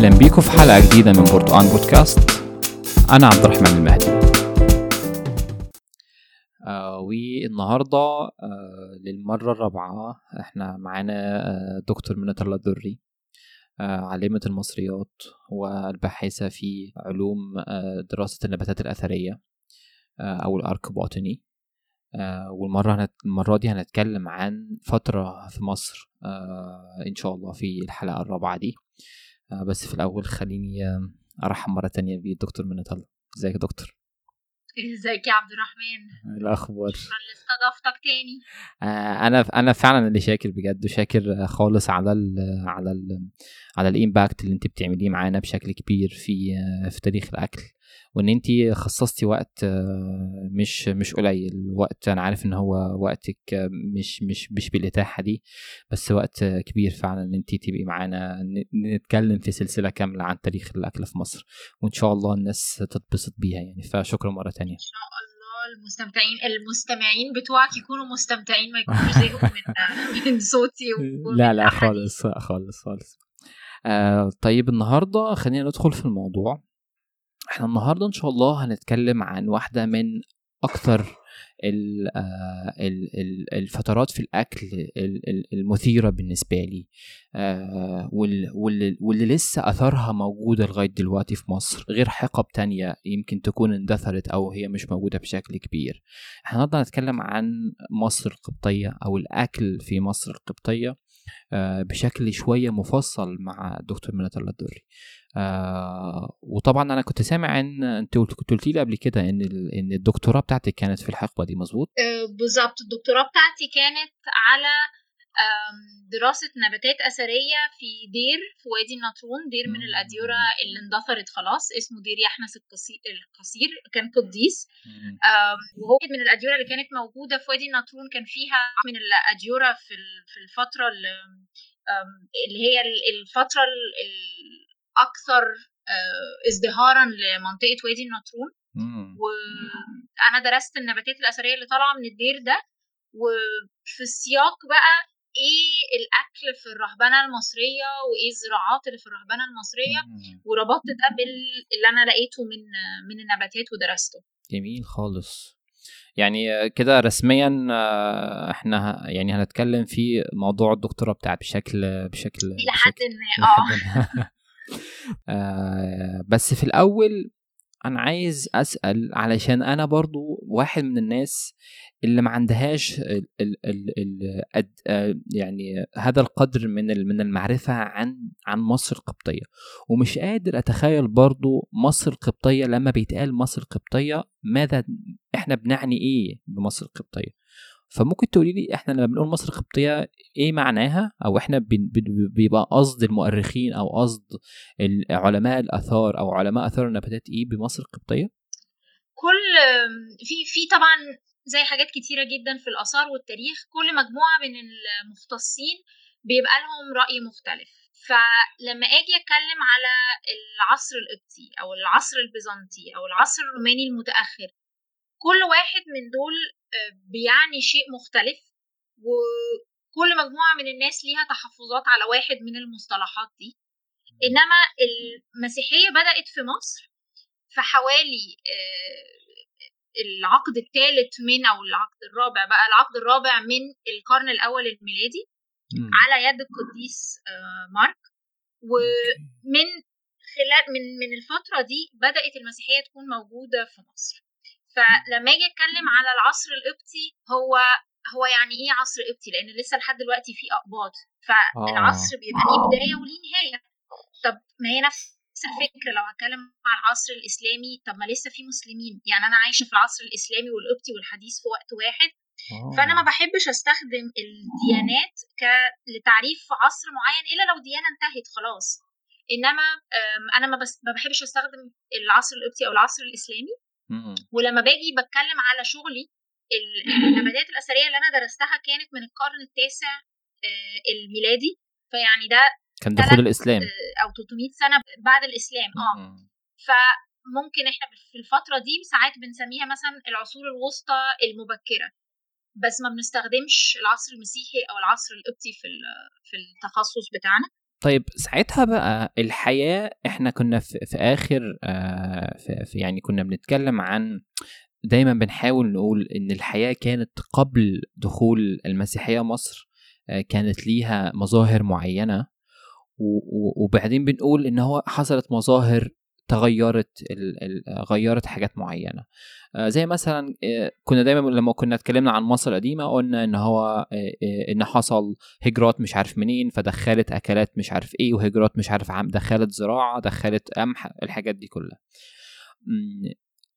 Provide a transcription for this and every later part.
أهلا بيكم في حلقة جديدة من برتقان بودكاست. أنا عبد الرحمن المهدي. آه والنهاردة آه للمرة الرابعة إحنا معانا آه دكتور منى الدري آه عالمة المصريات والباحثة في علوم آه دراسة النباتات الأثرية آه أو الأركبوتاني آه والمرة هنت... المرة دي هنتكلم عن فترة في مصر آه إن شاء الله في الحلقة الرابعة دي. بس في الأول خليني آه أرحب مرة تانية بالدكتور منى الله إزيك يا دكتور؟ إزيك يا عبد الرحمن؟ الأخبار؟ اللي استضافتك تاني. آه أنا أنا فعلا اللي شاكر بجد وشاكر خالص على ال على ال على الإمباكت اللي أنت بتعمليه معانا بشكل كبير في آه في تاريخ الأكل. وإن انت خصصتي وقت مش مش قليل. وقت أنا عارف إن هو وقتك مش مش مش بالإتاحة دي بس وقت كبير فعلا إن انت تبقي معانا نتكلم في سلسلة كاملة عن تاريخ الأكل في مصر. وإن شاء الله الناس تتبسط بيها يعني. فشكرا مرة تانية. إن شاء الله المستمتعين المستمعين بتوعك يكونوا مستمتعين ما يكونوش زهقوا من من صوتي لا لا خالص خالص خالص. آه طيب النهارده خلينا ندخل في الموضوع. إحنا النهارده إن شاء الله هنتكلم عن واحدة من أكثر الفترات في الأكل المثيرة بالنسبة لي. واللي لسه أثرها موجودة لغاية دلوقتي في مصر غير حقب تانية يمكن تكون اندثرت أو هي مش موجودة بشكل كبير. إحنا النهارده هنتكلم عن مصر القبطية أو الأكل في مصر القبطية. بشكل شوية مفصل مع دكتور منى الله الدوري آه وطبعا أنا كنت سامع إن أنت كنت قلت لي قبل كده إن إن الدكتوراه بتاعتك كانت في الحقبة دي مظبوط؟ آه بالظبط. الدكتوراه بتاعتي كانت على دراسة نباتات أثرية في دير في وادي النطرون دير من الأديرة اللي اندثرت خلاص اسمه دير يحنس القصير كان قديس. وهو من الأديرة اللي كانت موجودة في وادي النطرون كان فيها من الأديرة في في الفترة اللي هي الفترة الأكثر ازدهارا لمنطقة وادي النطرون. وأنا درست النباتات الأثرية اللي طالعة من الدير ده. وفي السياق بقى إيه الأكل في الرهبنة المصرية وإيه الزراعات اللي في الرهبنة المصرية وربطت ده باللي أنا لقيته من من النباتات ودرسته. جميل خالص. يعني كده رسميا إحنا يعني هنتكلم في موضوع الدكتوراه بتاعت بشكل بشكل إلى حد ما. آه بس في الأول أنا عايز أسأل علشان أنا برضو واحد من الناس اللي ما عندهاش ال ال ال ال يعني هذا القدر من من المعرفة عن عن مصر القبطية. ومش قادر أتخيل برضو مصر القبطية لما بيتقال مصر القبطية ماذا إحنا بنعني إيه بمصر القبطية؟ فممكن تقولي لي إحنا لما بنقول مصر القبطيه إيه معناها؟ أو إحنا بيبقى قصد المؤرخين أو قصد علماء الآثار أو علماء آثار النباتات إيه بمصر القبطيه كل في في طبعا زي حاجات كتيرة جدا في الآثار والتاريخ كل مجموعة من المختصين بيبقى لهم رأي مختلف. فلما آجي أتكلم على العصر القبطي أو العصر البيزنطي أو العصر الروماني المتأخر كل واحد من دول بيعني شيء مختلف وكل مجموعة من الناس ليها تحفظات على واحد من المصطلحات دي. إنما المسيحية بدأت في مصر في حوالي العقد الثالث من أو العقد الرابع بقى العقد الرابع من القرن الأول الميلادي على يد القديس مارك. ومن خلال من من الفترة دي بدأت المسيحية تكون موجودة في مصر. فلما أجي اتكلم على العصر القبطي هو هو يعني إيه عصر قبطي؟ لأن لسه لحد دلوقتي في أقباط. فالعصر بيبقى ليه بداية وليه نهاية. طب ما هي نفس الفكرة. لو هتكلم على العصر الإسلامي طب ما لسه في مسلمين. يعني أنا عايشة في العصر الإسلامي والقبطي والحديث في وقت واحد. أوه. فأنا ما بحبش أستخدم الديانات ك... لتعريف عصر معين إلا لو ديانة انتهت خلاص. إنما أنا ما, بس... ما بحبش أستخدم العصر القبطي أو العصر الإسلامي. ولما باجي بتكلم على شغلي النباتات الأثرية اللي أنا درستها كانت من القرن التاسع الميلادي. فيعني ده كان دخول الإسلام. أو 300 سنة بعد الإسلام آه. فممكن إحنا في الفترة دي ساعات بنسميها مثلا العصور الوسطى المبكرة. بس ما بنستخدمش العصر المسيحي أو العصر القبطي في في التخصص بتاعنا. طيب ساعتها بقى الحياة إحنا كنا في, في آخر آه في, في يعني كنا بنتكلم عن دايما بنحاول نقول إن الحياة كانت قبل دخول المسيحية مصر آه كانت ليها مظاهر معينة وبعدين بنقول إن هو حصلت مظاهر تغيرت غيرت حاجات معينة. آه، زي مثلا آه، كنا دايما لما كنا اتكلمنا عن مصر القديمة قلنا إن هو آه، إن حصل هجرات مش عارف منين فدخلت أكلات مش عارف إيه وهجرات مش عارف عم دخلت زراعة دخلت قمح الحاجات دي كلها.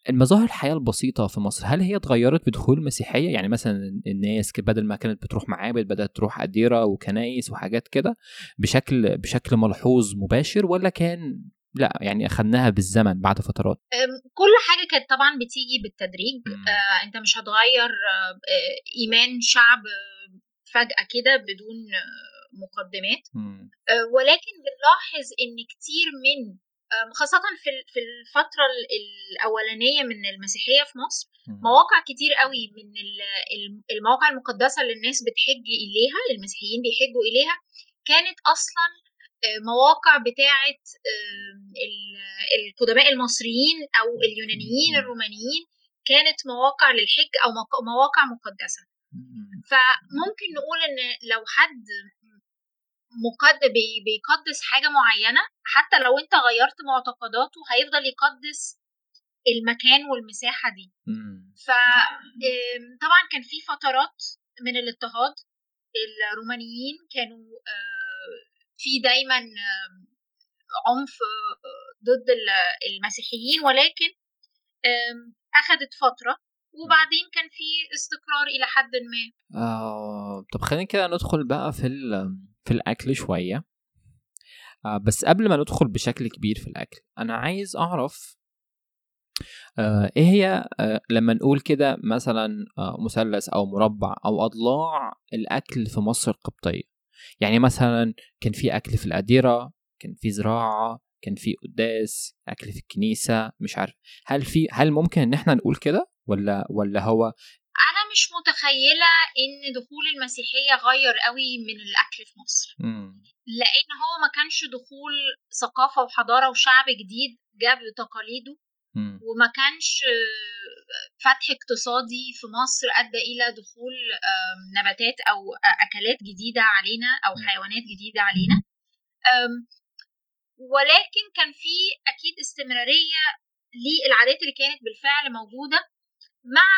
المظاهر الحياة البسيطة في مصر هل هي اتغيرت بدخول المسيحيه يعني مثلا الناس بدل ما كانت بتروح معابد بدأت تروح أديرة وكنايس وحاجات كده بشكل بشكل ملحوظ مباشر ولا كان لا يعني اخذناها بالزمن بعد فترات. كل حاجة كانت طبعا بتيجي بالتدريج. آه أنت مش هتغير آه إيمان شعب فجأة كده بدون مقدمات. آه ولكن بنلاحظ إن كتير من خاصة في في الفترة الأولانية من المسيحية في مصر مواقع كتير قوي من المواقع المقدسة اللي الناس بتحج إليها المسيحيين بيحجوا إليها كانت أصلا مواقع بتاعة القدماء المصريين أو اليونانيين الرومانيين كانت مواقع للحج أو مواقع مقدسة. فممكن نقول إن لو حد مقد بيقدس حاجة معينة حتى لو أنت غيرت معتقداته هيفضل يقدس المكان والمساحة دي. فطبعا كان في فترات من الاضطهاد الرومانيين كانوا في دايما عنف ضد المسيحيين ولكن أخذت فترة وبعدين كان في استقرار إلى حد ما. آه، طب خلينا كده ندخل بقى في في الأكل شوية. آه، بس قبل ما ندخل بشكل كبير في الأكل أنا عايز أعرف آه إيه هي آه لما نقول كده مثلا آه مثلث أو مربع أو أضلاع الأكل في مصر القبطية؟ يعني مثلا كان في أكل في الأديرة كان في زراعة كان في قداس أكل في الكنيسة مش عارف. هل في هل ممكن إن إحنا نقول كده؟ ولا ولا هو أنا مش متخيلة إن دخول المسيحية غير قوي من الأكل في مصر. م. لأن هو ما كانش دخول ثقافة وحضارة وشعب جديد جاب تقاليده وما كانش فتح اقتصادي في مصر أدى إلى دخول نباتات أو أكلات جديدة علينا أو حيوانات جديدة علينا. ولكن كان في أكيد استمرارية للعادات اللي كانت بالفعل موجودة مع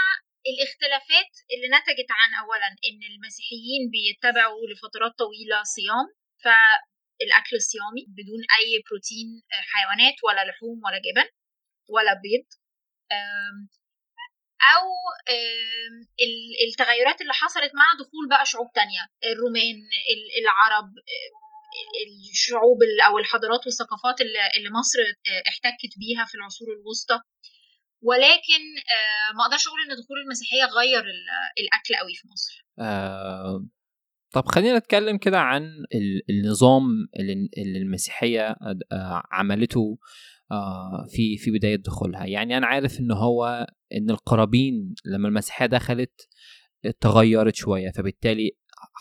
الاختلافات اللي نتجت عن اولا إن المسيحيين بيتبعوا لفترات طويلة صيام فالأكل الصيامي بدون أي بروتين حيوانات ولا لحوم ولا جبن ولا بيض أو التغيرات اللي حصلت مع دخول بقى شعوب تانية الرومان العرب الشعوب أو الحضارات والثقافات اللي مصر احتكت بيها في العصور الوسطى. ولكن ما أقدرش أقول إن دخول المسيحية غير الأكل قوي في مصر. آه طب خلينا نتكلم كده عن النظام اللي المسيحية عملته آه في في بداية دخولها. يعني أنا عارف إن هو إن القرابين لما المسيحية دخلت تغيرت شوية فبالتالي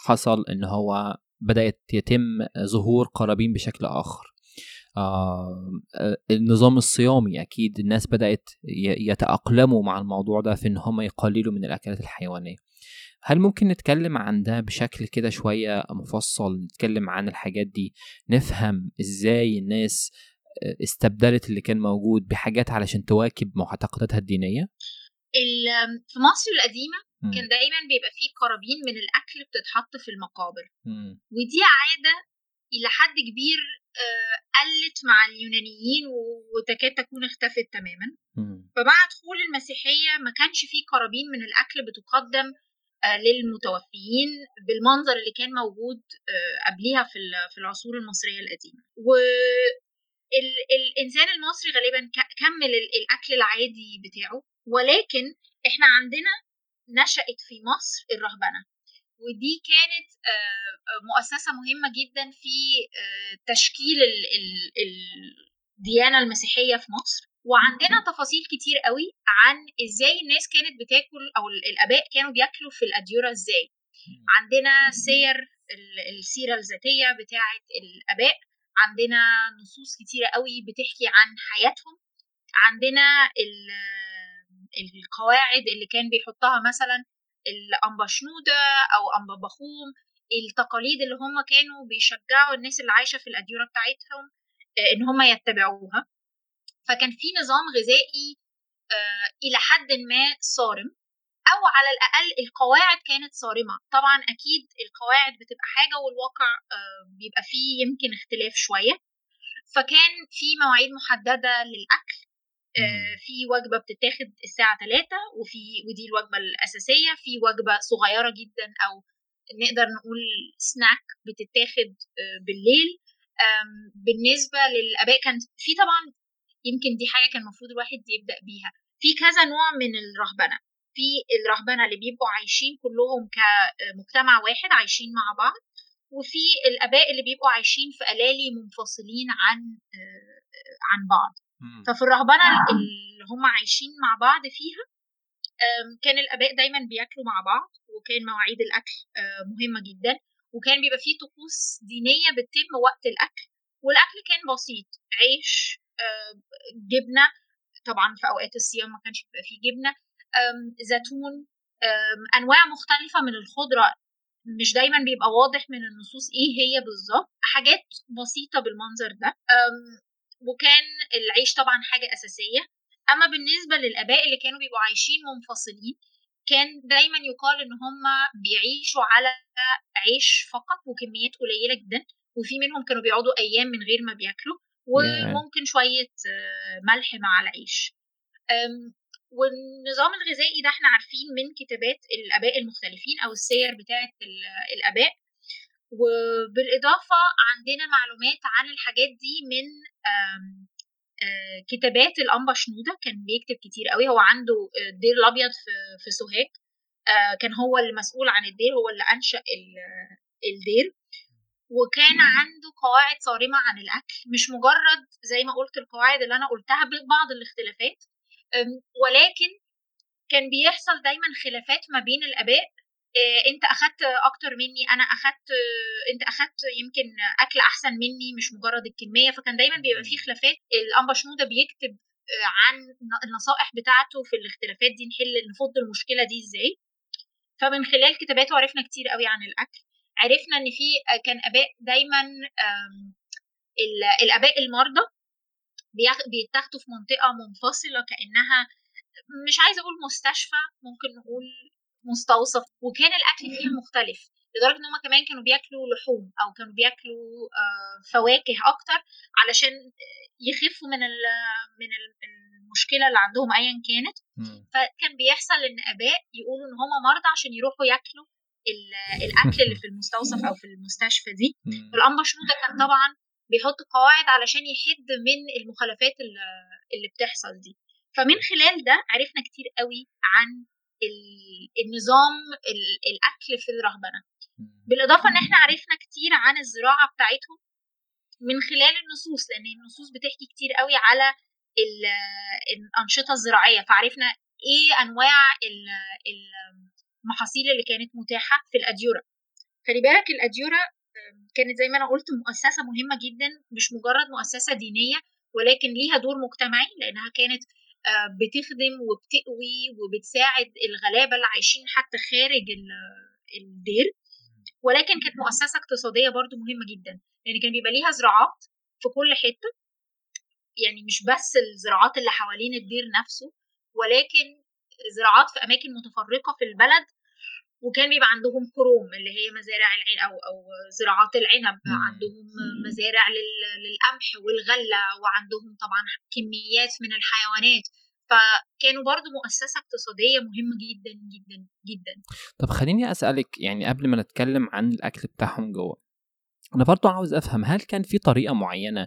حصل إن هو بدأت يتم ظهور قرابين بشكل آخر. آه النظام الصيامي أكيد الناس بدأت يتأقلموا مع الموضوع ده في إن هم يقللوا من الأكلات الحيوانية. هل ممكن نتكلم عن ده بشكل كده شوية مفصل؟ نتكلم عن الحاجات دي. نفهم إزاي الناس استبدلت اللي كان موجود بحاجات علشان تواكب معتقداتها الدينية؟ في مصر القديمة كان دايما بيبقى فيه قرابين من الأكل بتتحط في المقابر. م. ودي عادة إلى حد كبير قلت مع اليونانيين وتكاد تكون اختفت تماما. م. فمع دخول المسيحية ما كانش فيه قرابين من الأكل بتقدم للمتوفيين بالمنظر اللي كان موجود قبليها في العصور المصرية القديمة. ال الإنسان المصري غالبا كمل الأكل العادي بتاعه. ولكن إحنا عندنا نشأت في مصر الرهبنة. ودي كانت مؤسسة مهمة جدا في تشكيل الديانة المسيحية في مصر. وعندنا تفاصيل كتير قوي عن إزاي الناس كانت بتاكل أو الآباء كانوا بياكلوا في الاديره إزاي. عندنا سير السيرة الذاتية بتاعه الآباء. عندنا نصوص كتيرة قوي بتحكي عن حياتهم. عندنا القواعد اللي كان بيحطها مثلا الأنبا شنودة أو أنبا بخوم التقاليد اللي هم كانوا بيشجعوا الناس اللي عايشة في الأديرة بتاعتهم آه، إن هم يتبعوها. فكان في نظام غذائي آه، إلى حد ما صارم أو على الأقل القواعد كانت صارمة. طبعا أكيد القواعد بتبقى حاجة والواقع آه، بيبقى فيه يمكن اختلاف شوية. فكان في مواعيد محددة للأكل في وجبة بتتاخد الساعة 3 وفي ودي الوجبة الأساسية في وجبة صغيرة جدا أو نقدر نقول سناك بتتاخد بالليل. بالنسبة للآباء كان في طبعا يمكن دي حاجة كان المفروض الواحد يبدأ بيها. في كذا نوع من الرهبنة. في الرهبنة اللي بيبقوا عايشين كلهم كمجتمع واحد عايشين مع بعض وفي الآباء اللي بيبقوا عايشين في ألالي منفصلين عن عن بعض. ففي الرهبنة اللي هم عايشين مع بعض فيها كان الآباء دايما بياكلوا مع بعض وكان مواعيد الأكل مهمة جدا وكان بيبقى فيه طقوس دينية بتتم وقت الأكل والأكل كان بسيط عيش جبنة طبعا في أوقات الصيام ما كانش بيبقى فيه جبنة زيتون أنواع مختلفة من الخضرة مش دايما بيبقى واضح من النصوص إيه هي بالظبط حاجات بسيطة بالمنظر ده وكان العيش طبعا حاجة أساسية. أما بالنسبة للآباء اللي كانوا بيبقوا عايشين منفصلين كان دايما يقال إن هم بيعيشوا على عيش فقط وكميات قليلة جدا وفي منهم كانوا بيقعدوا أيام من غير ما بياكلوا وممكن شوية آه، ملح مع العيش. والنظام الغذائي ده إحنا عارفين من كتابات الآباء المختلفين أو السير بتاعة الآباء. وبالإضافة عندنا معلومات عن الحاجات دي من كتابات الأنبا شنودة كان بيكتب كتير قوي. هو عنده الدير الأبيض في في سوهاج. كان هو المسؤول عن الدير هو اللي أنشأ الدير. وكان عنده قواعد صارمة عن الأكل. مش مجرد زي ما قلت القواعد اللي أنا قلتها ببعض الاختلافات. ولكن كان بيحصل دايما خلافات ما بين الآباء. آه، انت اخدت أكتر مني. أنا اخدت انت اخدت يمكن اكل احسن مني مش مجرد الكمية. فكان دايما بيبقى في خلافات. الانبا شنوده بيكتب آه، عن النصائح بتاعته في الاختلافات دي نحل نفض المشكلة دي إزاي. فمن خلال كتاباته عرفنا كتير قوي عن الأكل. عرفنا إن في آه، كان أباء دايما الأباء المرضى بيتاخدوا في منطقة منفصلة كأنها مش عايزة أقول مستشفى ممكن نقول مستوصف وكان الأكل فيها مختلف لدرجة إن هم كمان كانوا بياكلوا لحوم أو كانوا بياكلوا آه، فواكه أكتر علشان يخفوا من من المشكلة اللي عندهم ايا كانت. فكان بيحصل إن أباء يقولوا إن هم مرضى عشان يروحوا ياكلوا الأكل اللي في المستوصف أو في المستشفى دي. والأنبا شنودة كان طبعا بيحط قواعد علشان يحد من المخالفات اللي بتحصل دي. فمن خلال ده عرفنا كتير قوي عن النظام الأكل في الرهبنة. بالإضافة إن إحنا عرفنا كتير عن الزراعة بتاعتهم من خلال النصوص لأن النصوص بتحكي كتير قوي على الأنشطة الزراعية. فعرفنا إيه أنواع المحاصيل اللي كانت متاحة في الاديره خلي بالك الاديره كانت زي ما أنا قلت مؤسسة مهمة جدا مش مجرد مؤسسة دينية ولكن ليها دور مجتمعي لأنها كانت بتخدم وبتقوي وبتساعد الغلابة اللي عايشين حتى خارج الدير. ولكن كانت مؤسسة اقتصادية برضو مهمة جدا. لأن كان بيبقى ليها زراعات في كل حتة. يعني مش بس الزراعات اللي حوالين الدير نفسه ولكن زراعات في أماكن متفرقة في البلد وكان بيبقى عندهم كروم اللي هي مزارع العين أو أو زراعات العنب. عندهم مزارع للقمح والغلة وعندهم طبعا كميات من الحيوانات. فكانوا برضو مؤسسة اقتصادية مهمة جدا جدا جدا. طب خليني أسألك يعني قبل ما نتكلم عن الأكل بتاعهم جوه أنا برضو عاوز أفهم هل كان في طريقة معينة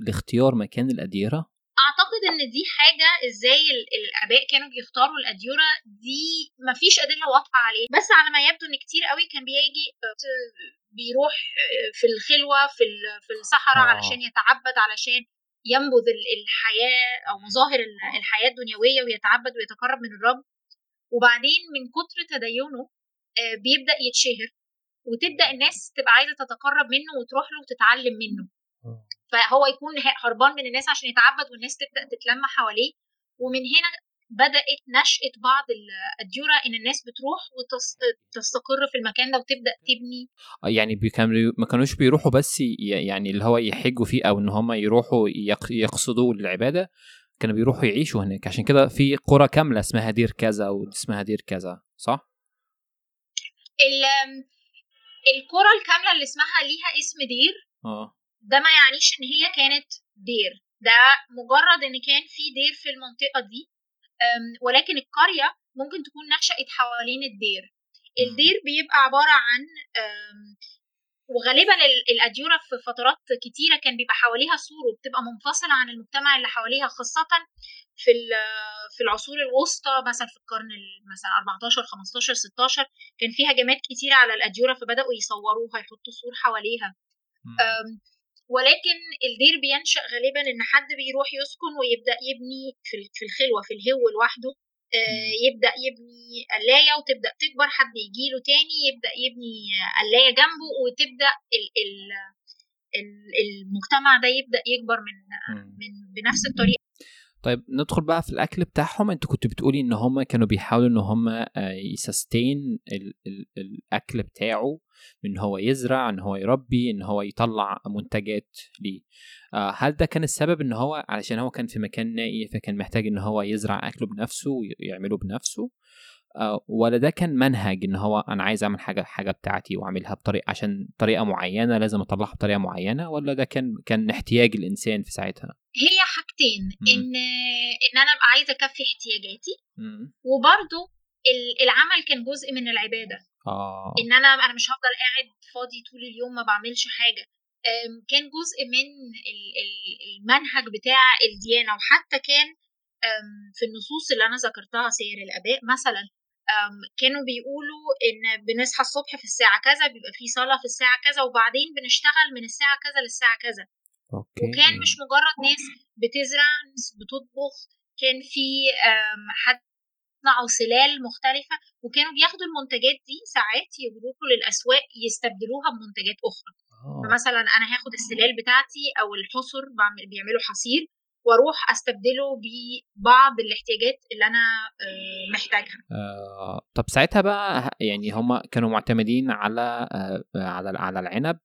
لاختيار مكان الأديرة؟ أعتقد إن دي حاجة إزاي الأباء كانوا بيختاروا الاديره دي مفيش أدلة واضحة عليه بس على ما يبدو إن كتير قوي كان بيجي بيروح في الخلوة في في الصحراء آه. علشان يتعبد علشان ينبذ الحياة أو مظاهر الحياة الدنيوية ويتعبد ويتقرب من الرب. وبعدين من كتر تدينه آه، بيبدأ يتشهر وتبدأ الناس تبقى عايزة تتقرب منه وتروح له وتتعلم منه. فهو يكون هربان من الناس عشان يتعبد والناس تبدأ تتلم حواليه. ومن هنا بدأت نشأة بعض الاديره إن الناس بتروح وتستقر في المكان ده وتبدأ تبني. يعني كانوا ما كانوش بيروحوا بس يعني اللي هو يحجوا فيه أو إن هم يروحوا يقصدوا العبادة كانوا بيروحوا يعيشوا هناك. عشان كده في قرى كاملة اسمها دير كذا واسمها دير كذا صح؟ القرى الكاملة اللي اسمها ليها اسم دير آه. ده ما يعنيش إن هي كانت دير. ده مجرد إن كان في دير في المنطقة دي ولكن القرية ممكن تكون نشأت حوالين الدير. الدير بيبقى عبارة عن وغالبا الاديره في فترات كتيرة كان بيبقى حواليها سور وبتبقى منفصلة عن المجتمع اللي حواليها خاصة في في العصور الوسطى مثلا في القرن مثلا 14 15 16 كان في هجمات كتيره على الاديره فبدأوا يسوروها يحطوا سور حواليها. ولكن الدير بينشأ غالبا إن حد بيروح يسكن ويبدأ يبني في الخلوة في الهو لوحده. آه، يبدأ يبني قلاية وتبدأ تكبر حد يجي له تاني يبدأ يبني قلاية جنبه وتبدأ ال ال المجتمع ده يبدأ يكبر من من بنفس الطريقة. طيب ندخل بقى في الأكل بتاعهم. انت كنت بتقولي إن هم كانوا بيحاولوا إن هم آه، يسستين الأكل بتاعه إن هو يزرع إن هو يربي إن هو يطلع منتجات ليه. آه، هل ده كان السبب إن هو علشان هو كان في مكان نائي فكان محتاج إن هو يزرع أكله بنفسه ويعمله بنفسه؟ آه، ولا ده كان منهج إن هو أنا عايز أعمل حاجة حاجة بتاعتي وأعملها بطريقه عشان طريقة معينة لازم أطلعها بطريقة معينة؟ ولا ده كان كان احتياج الإنسان في ساعتها؟ هي حاجتين مم. إن إن أنا أبقى عايزة أكفي احتياجاتي وبرده العمل كان جزء من العبادة آه. إن أنا أنا مش هفضل قاعد فاضي طول اليوم ما بعملش حاجة كان جزء من المنهج بتاع الديانة وحتى كان في النصوص اللي أنا ذكرتها سير الآباء مثلا كانوا بيقولوا إن بنصحى الصبح في الساعة كذا بيبقى في صلاة في الساعة كذا وبعدين بنشتغل من الساعة كذا للساعة كذا أوكي. وكان مش مجرد ناس بتزرع ناس بتطبخ كان في حد يصنعوا سلال مختلفة وكانوا بياخدوا المنتجات دي ساعات يروحوا للأسواق يستبدلوها بمنتجات أخرى أوه. فمثلا أنا هاخد السلال بتاعتي أو الحصر بيعملوا حصير وأروح أستبدله ببعض الاحتياجات اللي أنا محتاجها آه طب ساعتها بقى يعني هم كانوا معتمدين على آه على على العنب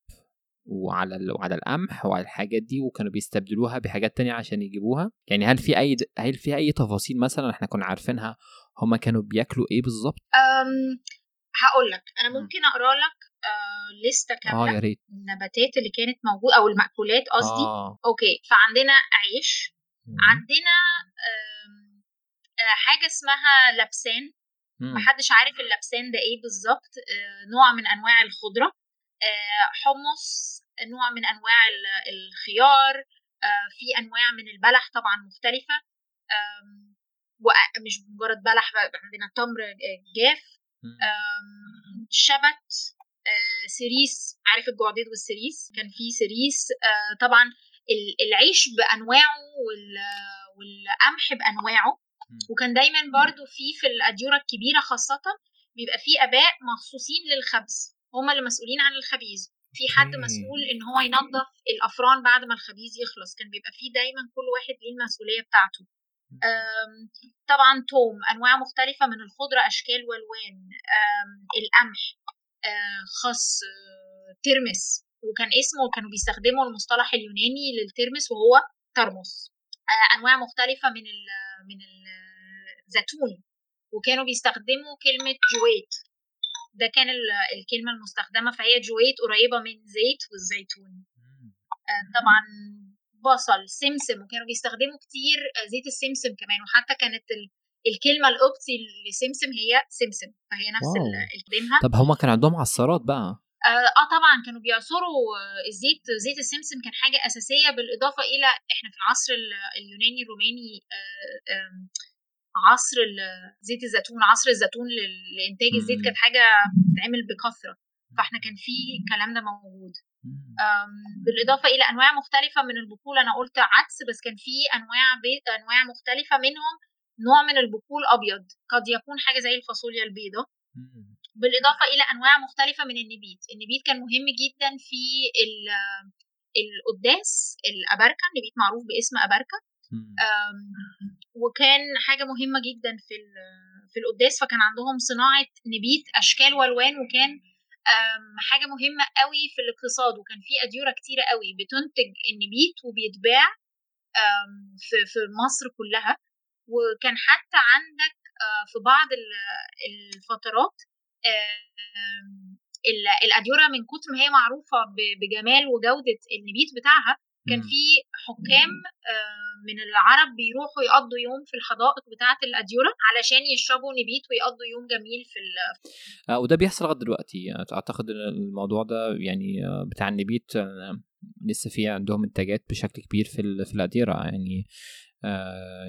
وعلى وعلى القمح وعلى الحاجات دي وكانوا بيستبدلوها بحاجات تانية عشان يجيبوها. يعني هل في أي هل في أي تفاصيل مثلا إحنا كنا عارفينها هما كانوا بياكلوا إيه بالظبط هقول لك. أنا ممكن أقرأ لك آه كاملة آه يا ريت. النباتات اللي كانت موجودة أو المأكولات قصدي. آه. أوكي. فعندنا عيش مم. عندنا آه حاجة اسمها لبسان محدش عارف اللبسان ده إيه بالظبط آه نوع من أنواع الخضرة. آه حمص نوع من أنواع الخيار آه في أنواع من البلح طبعا مختلفة. ومش مجرد بلح عندنا تمر جاف. شبت آه، سيريس عارف الجعديد والسيريس كان في سيريس آه، طبعا العيش بأنواعه والقمح بأنواعه. وكان دايما برضو في في الأديرة الكبيرة خاصة بيبقى في أباء مخصوصين للخبز. هم اللي مسؤولين عن الخبيز في حد مسؤول إن هو ينظف الأفران بعد ما الخبيز يخلص. كان بيبقى في دايما كل واحد ليه المسؤولية بتاعته. طبعا توم انواع مختلفة من الخضرة أشكال وألوان. القمح آه، خس آه، ترمس. وكان اسمه كانوا بيستخدموا المصطلح اليوناني للترمس وهو ترمس. آه، أنواع مختلفة من من الزيتون وكانوا بيستخدموا كلمة جويت. ده كان الكلمة المستخدمة فهي جويت قريبة من زيت والزيتون طبعا بصل سمسم وكانوا بيستخدموا كتير زيت السمسم كمان. وحتى كانت الكلمة الأوبتي لسمسم هي سمسم فهي نفس الكلمة. طب هما كان عندهم عصارات بقى؟ آه،, آه طبعا كانوا بيعصروا الزيت زيت السمسم كان حاجة أساسية بالإضافة إلى إحنا في العصر اليوناني الروماني آه عصر زيت الزيتون عصر الزيتون لإنتاج الزيت كانت حاجة بتتعمل بكثرة. فإحنا كان في الكلام ده موجود. بالإضافة إلى أنواع مختلفة من البقول أنا قلت عدس بس كان في أنواع بيض أنواع مختلفة منهم. نوع من البقول أبيض قد يكون حاجة زي الفاصوليا البيضاء بالإضافة إلى أنواع مختلفة من النبيت. النبيت كان مهم جدا في القداس الاباركه النبيت معروف باسم اباركه وكان حاجة مهمة جدا في في القداس فكان عندهم صناعة نبيت أشكال وألوان وكان حاجة مهمة قوي في الاقتصاد وكان في اديره كتيرة قوي بتنتج النبيت وبيتباع في في مصر كلها. وكان حتى عندك آه، في بعض الفترات الاديره من كتر ما هي معروفة بجمال وجودة النبيت بتاعها كان في حكام آه، من العرب بيروحوا يقضوا يوم في الحدائق بتاعة الاديره علشان يشربوا نبيت ويقضوا يوم جميل في آه وده بيحصل لغاية دلوقتي. أعتقد الموضوع ده يعني آه، بتاع النبيت لسه في عندهم انتاجات بشكل كبير في في الأديرة. يعني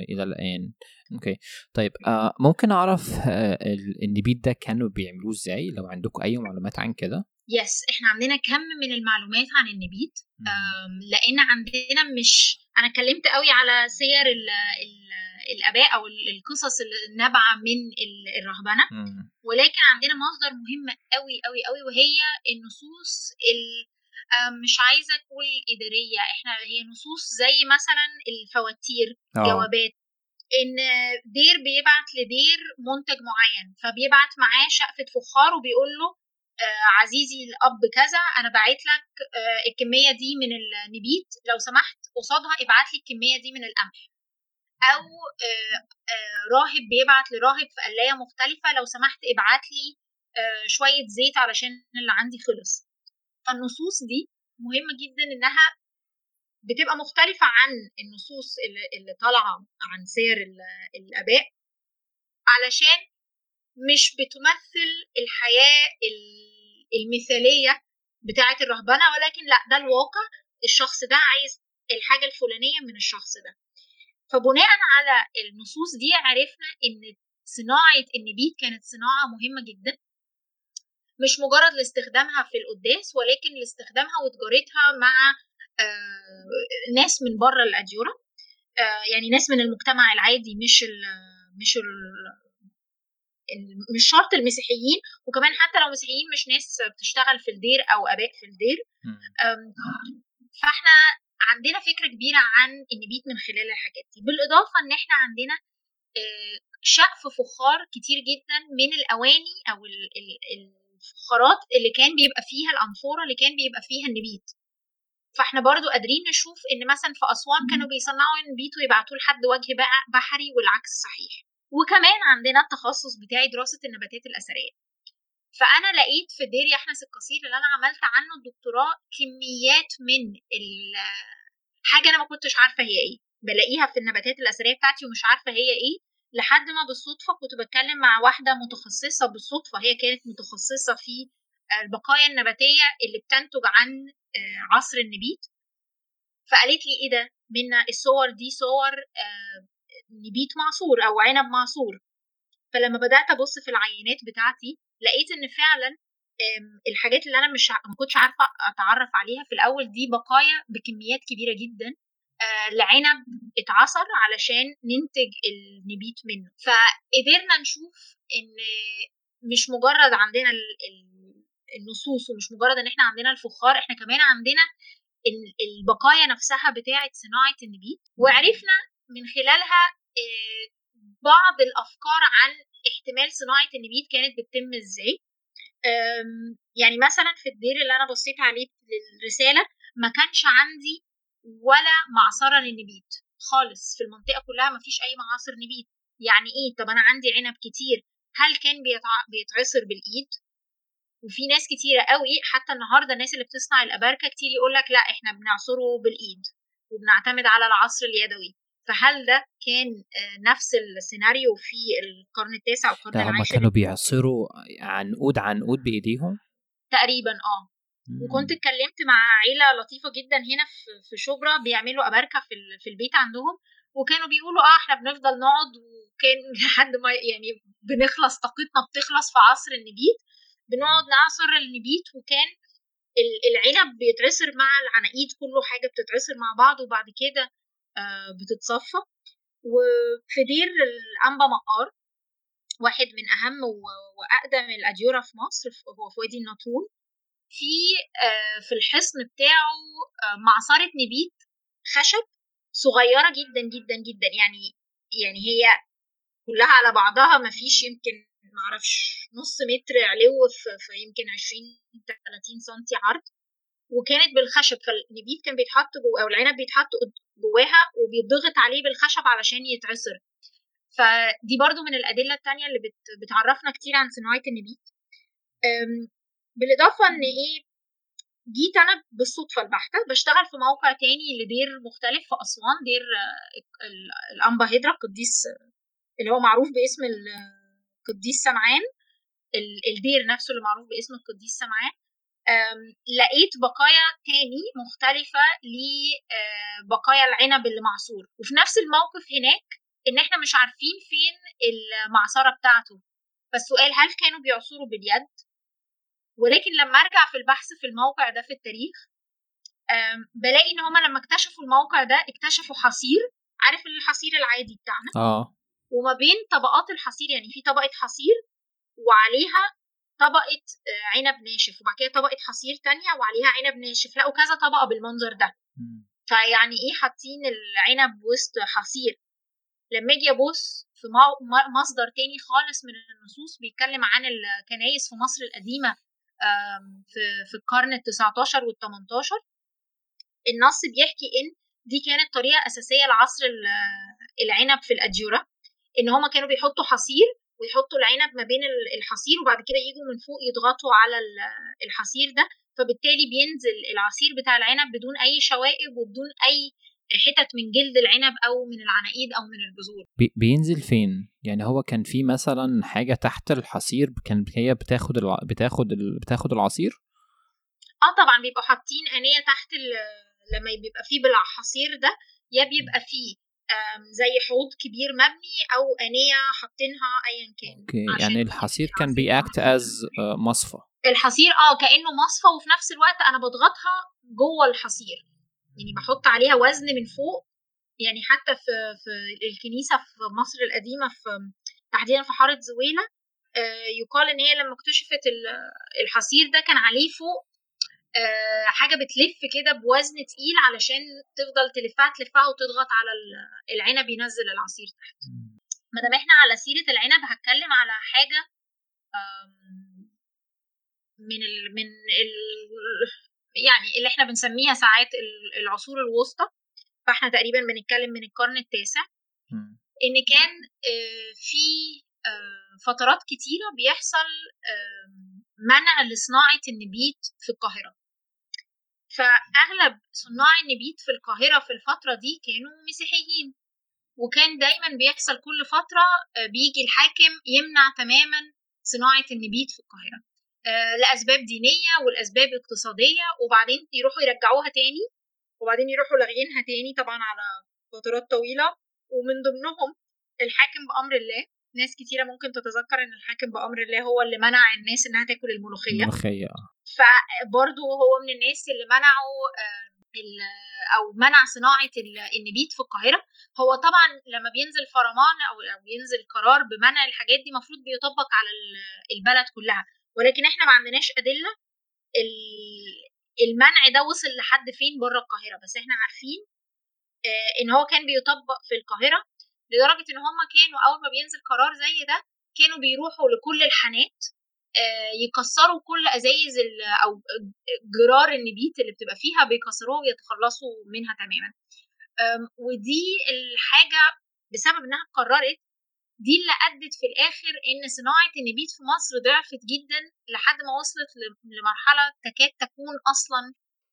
إلى الآن. أوكي. طيب آه ممكن أعرف آه النبيت ده كانوا بيعملوه إزاي؟ لو عندكم أي معلومات عن كده. يس إحنا عندنا كم من المعلومات عن النبيت لأن عندنا مش أنا اتكلمت قوي على سير ال ال الآباء أو القصص النابعة من الرهبنة. ولكن عندنا مصدر مهم قوي قوي قوي وهي النصوص مش عايزة أقول إدارية. إحنا هي نصوص زي مثلا الفواتير أوه. جوابات. إن دير بيبعت لدير منتج معين فبيبعت معاه شقفة فخار وبيقول له آه عزيزي الأب كذا أنا بعت لك آه الكمية دي من النبيت. لو سمحت قصادها ابعت لي الكمية دي من القمح. أو آه راهب بيبعت لراهب في قلاية مختلفة. لو سمحت ابعت لي شوية زيت علشان اللي عندي خلص. فالنصوص دي مهمة جدا إنها بتبقى مختلفة عن النصوص اللي طالعة عن سير الآباء علشان مش بتمثل الحياة المثالية بتاعة الرهبنة ولكن لأ ده الواقع الشخص ده عايز الحاجة الفلانية من الشخص ده. فبناء على النصوص دي عرفنا إن صناعة النبيت كانت صناعة مهمة جدا. مش مجرد لاستخدامها في القداس ولكن لاستخدامها وتجارتها مع آه، ناس من بره الأديرة آه، يعني ناس من المجتمع العادي مش ال مش ال مش شرط المسيحيين وكمان حتى لو مسيحيين مش ناس بتشتغل في الدير أو أباء في الدير. فإحنا عندنا فكرة كبيرة عن النبيت من خلال الحاجات دي. بالإضافة إن إحنا عندنا آه، شقف فخار كتير جدا من الأواني أو الفخارات اللي كان بيبقى فيها الأنفورة اللي كان بيبقى فيها النبيت. فإحنا برضو قادرين نشوف إن مثلا في أسوان كانوا بيصنعوا النبيت ويبعتوه لحد وجه بحري والعكس صحيح. وكمان عندنا التخصص بتاعي دراسة النباتات الأثرية. فأنا لقيت في دير يحنس القصير اللي أنا عملت عنه الدكتوراه كميات من حاجة أنا ما كنتش عارفة هي إيه. بلاقيها في النباتات الأثرية بتاعتي ومش عارفة هي إيه. لحد ما بالصدفة كنت بتكلم مع واحدة متخصصة بالصدفة هي كانت متخصصة في البقايا النباتية اللي بتنتج عن آه، عصر النبيت. فقالت لي إيه ده؟ منا الصور دي صور آه، نبيت معصور أو عنب معصور. فلما بدأت أبص في العينات بتاعتي لقيت إن فعلا الحاجات اللي أنا مش ما كنتش عارفة أتعرف عليها في الأول دي بقايا بكميات كبيرة جدا. لعنب اتعصر علشان ننتج النبيت منه. فقدرنا نشوف إن مش مجرد عندنا النصوص ومش مجرد إن إحنا عندنا الفخار إحنا كمان عندنا البقايا نفسها بتاعه صناعة النبيت. وعرفنا من خلالها آه، بعض الأفكار عن احتمال صناعة النبيت كانت بتتم إزاي. يعني مثلا في الدير اللي أنا بصيت عليه للرسالة ما كانش عندي ولا معصرة للنبيت خالص. في المنطقة كلها ما فيش أي معاصر نبيت. يعني إيه؟ طب أنا عندي عنب كتير. هل كان بيتعصر بالإيد؟ وفي ناس كتيرة قوي حتى النهاردة الناس اللي بتصنع الأباركة كتير يقول لك لا إحنا بنعصره بالإيد وبنعتمد على العصر اليدوي. فهل ده كان آه، نفس السيناريو في القرن التاسع والقرن العاشر؟ هم كانوا بيعصروا عنقود عنقود بإيديهم؟ تقريبا آه. وكنت اتكلمت مع عيلة لطيفة جدا هنا في شبرا بيعملوا أباركة في في البيت عندهم وكانوا بيقولوا آه إحنا بنفضل نقعد وكان لحد ما يعني بنخلص طاقتنا بتخلص في عصر النبيت بنقعد نعصر النبيت وكان العنب بيتعصر مع العناقيد كله حاجة بتتعصر مع بعض وبعد كده آه، بتتصفى. وفي دير الأنبا مقار واحد من أهم وأقدم الاديره في مصر هو في وادي النطرون في في الحصن بتاعه معصرة نبيت خشب صغيرة جدا جدا جدا. يعني يعني هي كلها على بعضها ما فيش يمكن معرفش نص متر علو في يمكن 20 30 سنتي عرض. وكانت بالخشب فالنبيت كان بيتحط أو العنب بيتحط جواها وبيتضغط عليه بالخشب علشان يتعصر. فدي برضو من الأدلة التانية اللي بت بتعرفنا كتير عن صناعة النبيت. بالإضافة إن إيه جيت أنا بالصدفة البحتة بشتغل في موقع تاني لدير مختلف في أسوان دير الأنبا هيدرا القديس اللي هو معروف باسم القديس سمعان. الدير نفسه اللي معروف باسم القديس سمعان. لقيت بقايا تاني مختلفة لبقايا العنب اللي معصور. وفي نفس الموقف هناك إن إحنا مش عارفين فين المعصرة بتاعته. فالسؤال هل كانوا بيعصروا باليد؟ ولكن لما أرجع في البحث في الموقع ده في التاريخ بلاقي إن هما لما اكتشفوا الموقع ده اكتشفوا حصير عارف الحصير العادي بتاعنا؟ آه. وما بين طبقات الحصير يعني في طبقة حصير وعليها طبقة عنب ناشف وبعد كده طبقة حصير تانية وعليها عنب ناشف لقوا كذا طبقة بالمنظر ده. فيعني إيه حاطين العنب وسط حصير؟ لما أجي أبص في مصدر تاني خالص من النصوص بيتكلم عن الكنايس في مصر القديمة في في القرن ال 19 وال 18 النص بيحكي إن دي كانت طريقة أساسية لعصر العنب في الأديرة إن هما كانوا بيحطوا حصير ويحطوا العنب ما بين الحصير وبعد كده يجوا من فوق يضغطوا على الحصير ده فبالتالي بينزل العصير بتاع العنب بدون أي شوائب وبدون أي حتت من جلد العنب أو من العناقيد أو من البذور. بي بينزل فين؟ يعني هو كان في مثلا حاجة تحت الحصير كان هي بتاخد الع... بتاخد ال... بتاخد العصير؟ آه طبعا بيبقوا حاطين انيه تحت ال... لما بيبقى فيه بالحصير ده يا بيبقى فيه زي حوض كبير مبني أو انيه حاطينها ايا كان. okay يعني الحصير كان بي act as مصفى. الحصير آه كأنه مصفى وفي نفس الوقت أنا بضغطها جوه الحصير. يعني بحط عليها وزن من فوق يعني حتى في في الكنيسة في مصر القديمة في تحديدا في حارة زويلة يقال إن هي لما اكتشفت الحصير ده كان عليه فوق حاجة بتلف كده بوزن تقيل علشان تفضل تلفها تلفها وتضغط على العنب ينزل العصير تحت. ما دام إحنا على سيرة العنب هتكلم على حاجة من ال من ال يعني اللي إحنا بنسميها ساعات العصور الوسطى فاحنا تقريبا بنتكلم من القرن التاسع. إن كان في فترات كتيرة بيحصل منع لصناعة النبيت في القاهرة. فأغلب صناع النبيت في القاهرة في الفترة دي كانوا مسيحيين. وكان دايما بيحصل كل فترة بيجي الحاكم يمنع تماما صناعة النبيت في القاهرة. لأسباب دينية والاسباب اقتصادية وبعدين يروحوا يرجعوها تاني وبعدين يروحوا لاغيينها تاني طبعا على فترات طويلة. ومن ضمنهم الحاكم بأمر الله. ناس كتيرة ممكن تتذكر إن الحاكم بأمر الله هو اللي منع الناس إنها تاكل الملوخية. الملوخية. فبرضه هو من الناس اللي منعوا أو منع صناعة النبيت في القاهرة. هو طبعا لما بينزل فرمان أو ينزل قرار بمنع الحاجات دي المفروض بيطبق على البلد كلها. ولكن إحنا ما عندناش أدلة المنع ده وصل لحد فين بره القاهرة. بس إحنا عارفين إن هو كان بيطبق في القاهرة لدرجة إن هم كانوا أول ما بينزل قرار زي ده كانوا بيروحوا لكل الحانات يكسروا كل أزايز أو جرار النبيت اللي بتبقى فيها بيكسروها ويتخلصوا منها تماما. ودي الحاجة بسبب إنها قررت دي اللي أدت في الآخر إن صناعة النبيت في مصر ضعفت جدا لحد ما وصلت لمرحلة تكاد تكون أصلا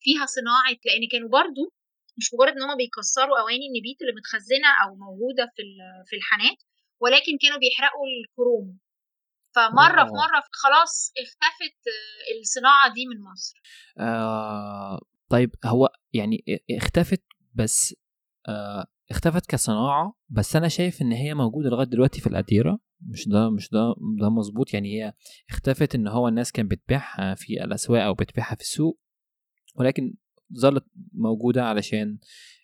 فيها صناعة لأن كانوا برضو مش مجرد إن هما بيكسروا أواني النبيت اللي متخزنة أو موجودة في في الحانات ولكن كانوا بيحرقوا الكروم. فمرة في مرة خلاص اختفت الصناعة دي من مصر. آه طيب هو يعني اختفت بس آه اختفت كصناعة بس أنا شايف إن هي موجودة لغاية دلوقتي في الأديرة. مش ده مش ده ده مظبوط. يعني هي اختفت إن هو الناس كانت بتبيعها في الأسواق أو بتبيعها في السوق ولكن ظلت موجودة علشان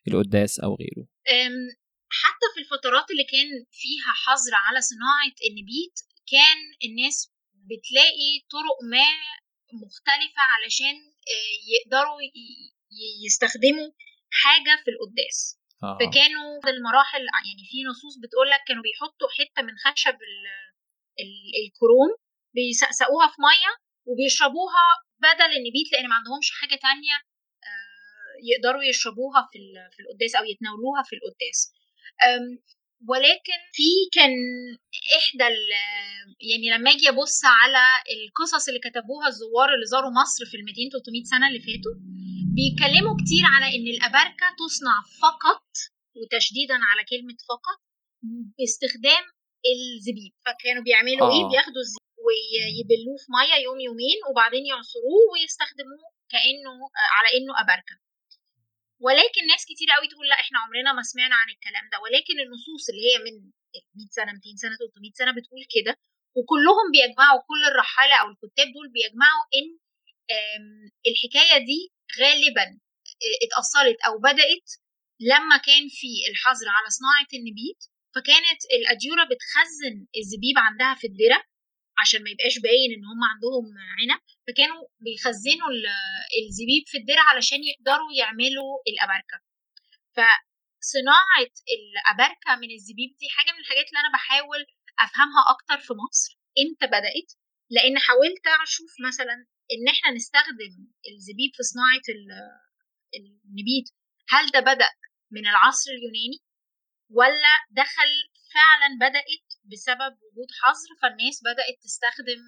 القداس أو غيره. حتى في الفترات اللي كان فيها حظر على صناعة النبيت كان الناس بتلاقي طرق ما مختلفة علشان آه، يقدروا يستخدموا حاجة في القداس. آه. فكانوا المراحل يعني في نصوص بتقول لك كانوا بيحطوا حتة من خشب الكروم بيسقسقوها في مية وبيشربوها بدل النبيت لأن ما عندهمش حاجة تانية آه، يقدروا يشربوها في في القداس أو يتناولوها في القداس ولكن في كان إحدى يعني لما أجي أبص على القصص اللي كتبوها الزوار اللي زاروا مصر في ال 200 300 سنة اللي فاتوا بيتكلموا كتير على إن الأباركة تصنع فقط وتشديدا على كلمة فقط باستخدام الزبيب فكانوا بيعملوا إيه؟ آه. إيه بياخدوا الزبيب ويبلوه في مية يوم يومين وبعدين يعصروه ويستخدموه كأنه على إنه أباركة ولكن ناس كتير قوي تقول لا إحنا عمرنا ما سمعنا عن الكلام ده ولكن النصوص اللي هي من 100 سنة 200 سنة 300 سنة بتقول كده وكلهم بيجمعوا كل الرحالة أو الكتاب دول بيجمعوا إن الحكاية دي غالبا اتأصلت أو بدأت لما كان في الحظر على صناعة النبيت فكانت الأديورة بتخزن الزبيب عندها في الدرة عشان ما يبقاش باين إن هم عندهم عنب فكانوا بيخزنوا الزبيب في الدرع علشان يقدروا يعملوا الأباركة. فصناعة الأباركة من الزبيب دي حاجة من الحاجات اللي أنا بحاول أفهمها أكتر في مصر. إمتى بدأت؟ لأن حاولت أشوف مثلا إن إحنا نستخدم الزبيب في صناعة النبيت هل ده بدأ من العصر اليوناني؟ ولا دخل فعلا بدأت بسبب وجود حظر فالناس بدأت تستخدم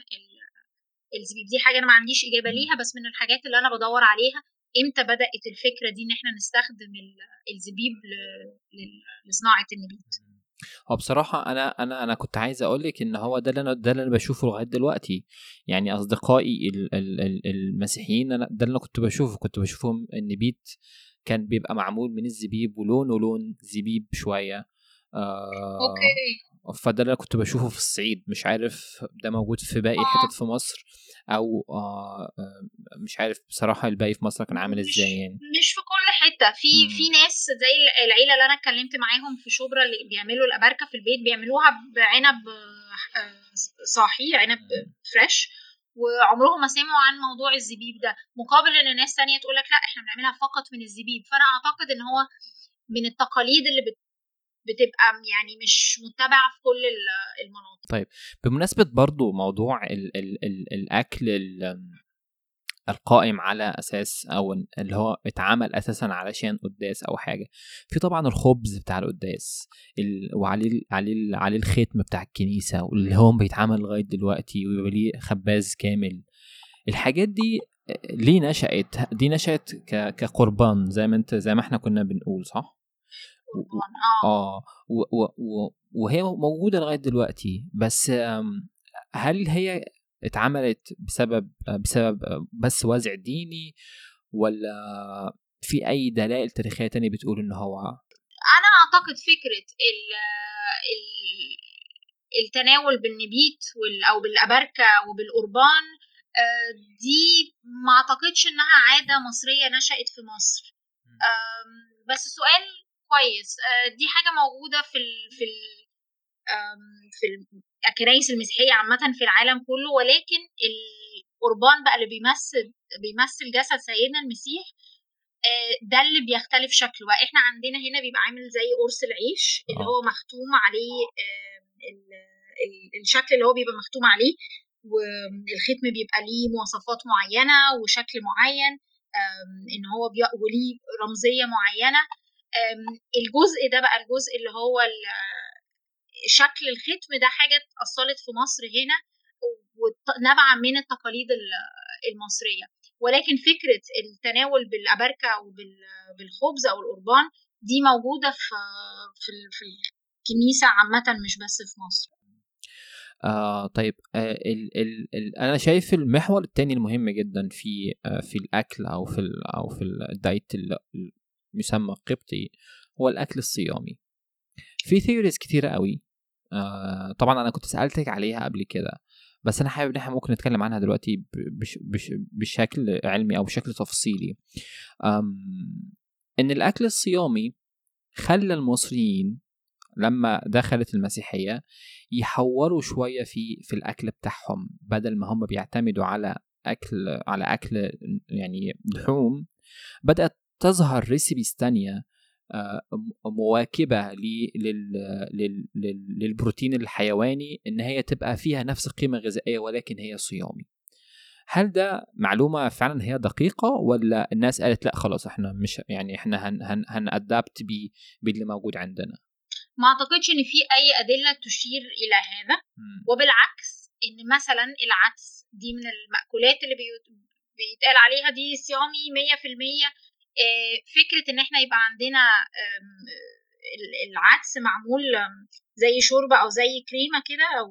الزبيب؟ دي حاجة أنا ما عنديش إجابة ليها بس من الحاجات اللي أنا بدور عليها إمتى بدأت الفكرة دي إن إحنا نستخدم الزبيب لصناعة النبيت هو بصراحة أنا أنا أنا كنت عايز أقول لك إن هو ده اللي أنا ده اللي أنا بشوفه لغاية دلوقتي. يعني أصدقائي المسيحيين أنا ده اللي أنا كنت بشوفه. كنت بشوفهم النبيت كان بيبقى معمول من الزبيب ولونه لون زبيب شوية. آه أوكي فده اللي كنت بشوفه في الصعيد مش عارف ده موجود في باقي الحتت آه. في مصر أو آه, آه، مش عارف بصراحة الباقي في مصر كان عامل إزاي يعني مش في كل حتة في مم. في ناس زي العيلة اللي أنا اتكلمت معاهم في شبرا اللي بيعملوا الأباركة في البيت بيعملوها بعنب آه، صاحي عنب فريش وعمرهم ما سمعوا عن موضوع الزبيب ده مقابل إن ناس تانية تقول لك لأ إحنا بنعملها فقط من الزبيب فأنا أعتقد إن هو من التقاليد اللي بت بتبقى يعني مش متبعه في كل المناطق. طيب بمناسبة برضو موضوع ال ال ال الأكل ال القائم على أساس أو اللي هو اتعمل أساسا علشان قداس أو حاجة في طبعا الخبز بتاع القداس وعليه عليه عليه الختم بتاع الكنيسة واللي هو بيتعمل لغاية دلوقتي ويبقى ليه خباز كامل. الحاجات دي ليه نشأت؟ دي نشأت كقربان زي ما انت زي ما إحنا كنا بنقول صح؟ آه. آه. وهي موجودة لغاية دلوقتي بس هل هي اتعملت بسبب بسبب بس وازع ديني ولا في أي دلائل تاريخية تانية بتقول إن هو أنا أعتقد فكرة ال ال التناول بالنبيت أو بالأبركة وبالقربان آه، دي ما أعتقدش إنها عادة مصرية نشأت في مصر. بس السؤال كويس. آه، دي حاجة موجودة في ال في ال في الكنائس المسيحية عامة في العالم كله ولكن القربان بقى اللي بيمثل بيمثل جسد سيدنا المسيح آه، ده اللي بيختلف شكله. بقى إحنا عندنا هنا بيبقى عامل زي قرص العيش اللي. هو مختوم عليه الشكل اللي هو بيبقى مختوم عليه والختم بيبقى ليه مواصفات معينة وشكل معين إن هو وليه رمزية معينة. الجزء ده بقى الجزء اللي هو شكل الختم ده حاجة اتأصلت في مصر هنا ونابعة من التقاليد المصرية. ولكن فكرة التناول بالأبركة أو بالخبز أو القربان دي موجودة في في الكنيسة عامة مش بس في مصر. آه طيب آه ال ال ال أنا شايف المحور التاني المهم جدا في آه في الأكل أو في أو في الدايت يسمى قبطي هو الأكل الصيامي. في ثيوريز كتيرة قوي. آه طبعا أنا كنت سألتك عليها قبل كده بس أنا حابب إن إحنا ممكن نتكلم عنها دلوقتي بش بش بشكل علمي أو بشكل تفصيلي. إن الأكل الصيامي خلى المصريين لما دخلت المسيحية يحوروا شوية في في الأكل بتاعهم بدل ما هم بيعتمدوا على أكل على أكل يعني لحوم بدأت تظهر ريسيبيز تانية آه، مواكبة للبروتين الحيواني إن هي تبقى فيها نفس القيمة الغذائية ولكن هي صيامي. هل ده معلومة فعلا هي دقيقة ولا الناس قالت لأ خلاص إحنا مش يعني إحنا هن هن هنأدابت باللي موجود عندنا؟ ما أعتقدش إن في أي أدلة تشير إلى هذا. م. وبالعكس إن مثلا العدس دي من المأكولات اللي بيتقال عليها دي صيامي 100% آه، فكرة إن إحنا يبقى عندنا العدس معمول زي شوربة أو زي كريمة كده أو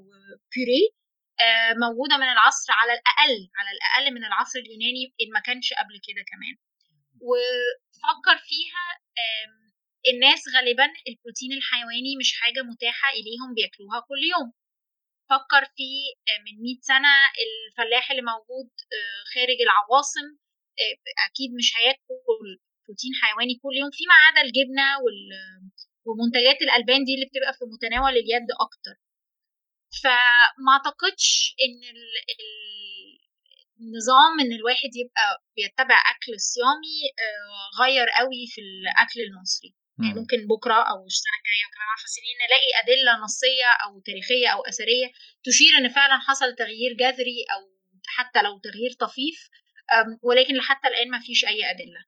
بيوري آه، موجودة من العصر على الأقل على الأقل من العصر اليوناني إن ما كانش قبل كده كمان. وفكر فيها الناس غالبا البروتين الحيواني مش حاجة متاحة إليهم بياكلوها كل يوم. فكر في آه، من 100 سنة الفلاح اللي موجود خارج العواصم أكيد مش هياكل بروتين حيواني كل يوم. فيما عدا الجبنة ومنتجات الألبان دي اللي بتبقى في متناول اليد أكتر. فما أعتقدش إن النظام إن الواحد يبقى بيتبع أكل صيامي آه، غير قوي في الأكل المصري. يعني ممكن بكرة أو السنة الجاية كمان 10 سنين نلاقي أدلة نصية أو تاريخية أو أثرية تشير إن فعلا حصل تغيير جذري أو حتى لو تغيير طفيف. ولكن لحتى الآن ما فيش أي أدلة.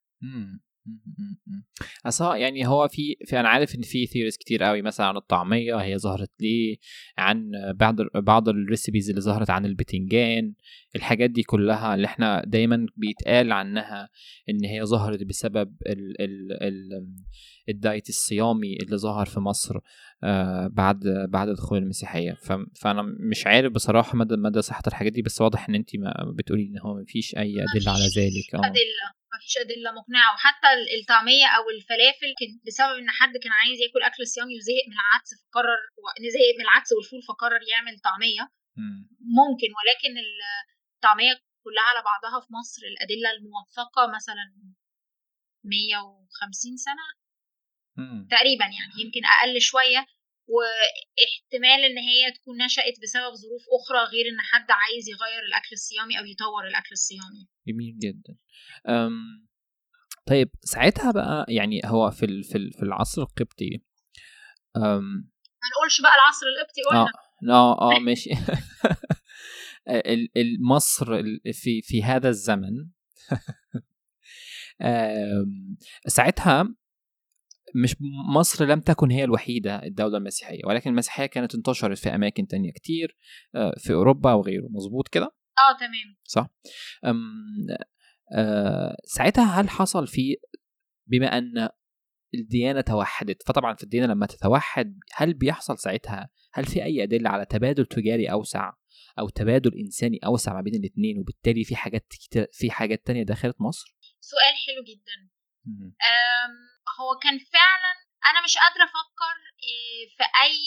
أصلا يعني هو في في أنا عارف إن في theories كتير قوي مثلا عن الطعمية هي ظهرت ليه عن بعض بعض ال recipes اللي ظهرت عن البتنجان الحاجات دي كلها اللي إحنا دايما بيتقال عنها إن هي ظهرت بسبب ال ال ال ال diet الصيامي اللي ظهر في مصر آه بعد بعد دخول المسيحية. فأنا مش عارف بصراحة مدى مدى صحة الحاجات دي بس واضح إن انت بتقولي إن هو مفيش أي أدلة على ذلك. آه. أدلة. مفيش ادله مقنعة. وحتى الطعمية أو الفلافل كان بسبب إن حد كان عايز ياكل أكل صيامي وزهق من العدس فقرر زهق من العدس والفول فقرر يعمل طعمية. ممكن ولكن الطعمية كلها على بعضها في مصر الأدلة الموثقه مثلا 150 سنة. تقريبا يعني يمكن أقل شوية. واحتمال إن هي تكون نشأت بسبب ظروف أخرى غير إن حد عايز يغير الأكل الصيامي أو يطور الأكل الصيامي. جميل جدا. أم طيب ساعتها بقى يعني هو في في في العصر القبطي أم ما نقولش بقى العصر القبطي قلنا آه آه, ماشي. مصر في في هذا الزمن. ساعتها مش مصر لم تكن هي الوحيدة الدولة المسيحية ولكن المسيحية كانت انتشرت في أماكن تانية كتير آه، في أوروبا وغيره. مظبوط كده؟ آه تمام. صح. أم آه ساعتها هل حصل في بما أن الديانة توحدت فطبعا في الديانة لما تتوحد هل بيحصل ساعتها هل في أي أدلة على تبادل تجاري أوسع أو تبادل إنساني أوسع ما بين الاثنين وبالتالي في حاجات في حاجات تانية دخلت مصر؟ سؤال حلو جدا. هو كان فعلا أنا مش قادرة أفكر آه، في أي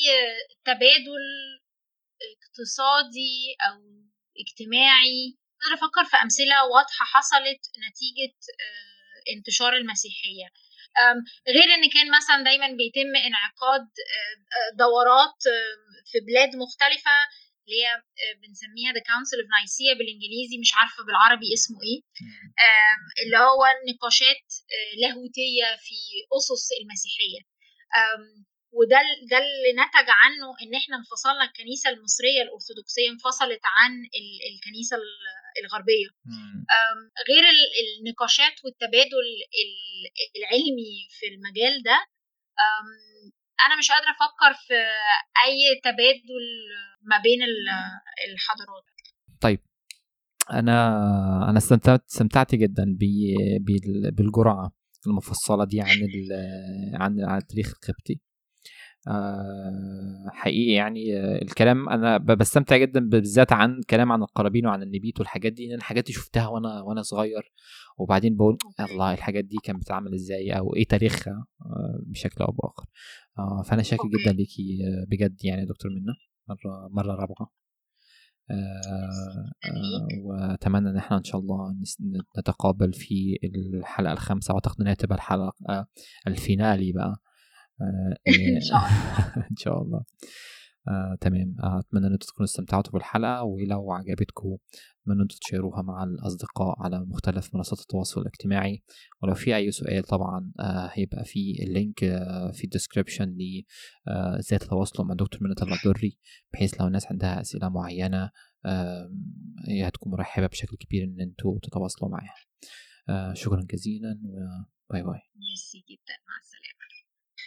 تبادل اقتصادي أو اجتماعي. قادرة أفكر في أمثلة واضحة حصلت نتيجة آه، انتشار المسيحية. غير إن كان مثلا دايما بيتم انعقاد آه، دورات في بلاد مختلفة. اللي هي آه، بنسميها the Council of Nicaea بالإنجليزي مش عارفة بالعربي اسمه إيه. اللي هو نقاشات آه، لاهوتية في أسس المسيحية. وده ده اللي نتج عنه إن إحنا انفصلنا الكنيسة المصرية الأرثوذكسية انفصلت عن الكنيسة الغربية. غير النقاشات والتبادل العلمي في المجال ده أنا مش قادرة أفكر في أي تبادل ما بين الحضارات. طيب أنا أنا استمتعت استمتعت جدا بالجرعة المفصلة دي عن عن عن التاريخ القبطي. آه، حقيقي يعني الكلام أنا بستمتع جدا بالذات عن كلام عن القرابين وعن النبيت والحاجات دي لأن الحاجات دي شفتها وأنا وأنا صغير. وبعدين بقول الله الحاجات دي كانت بتتعمل إزاي؟ أو إيه تاريخها؟ آه، بشكل أو بآخر. آه، فأنا شاكر جدا ليكي بجد يعني دكتور منى مره مرة رابعة. وأتمنى إن إحنا إن شاء الله نتقابل في الحلقة الخامسة. واعتقد إنها تبقى الحلقة الفينالي بقى. آه إن شاء الله. إن شاء الله. آه، تمام. آه، أتمنى إن أنتم تكونوا استمتعتوا بالحلقة ولو عجبتكم اتمنى إن أنتم تشيروها مع الأصدقاء على مختلف منصات التواصل الاجتماعي. ولو في أي سؤال طبعا آه، هيبقى في ال link آه، في ال description ل آه، إزاي تتواصلوا مع دكتور منى المقدري بحيث لو الناس عندها أسئلة معينة آه، هي هتكون مرحبة بشكل كبير إن أنتوا تتواصلوا معاها. آه، شكرا جزيلا و bye bye. merci جدا. مع السلامة.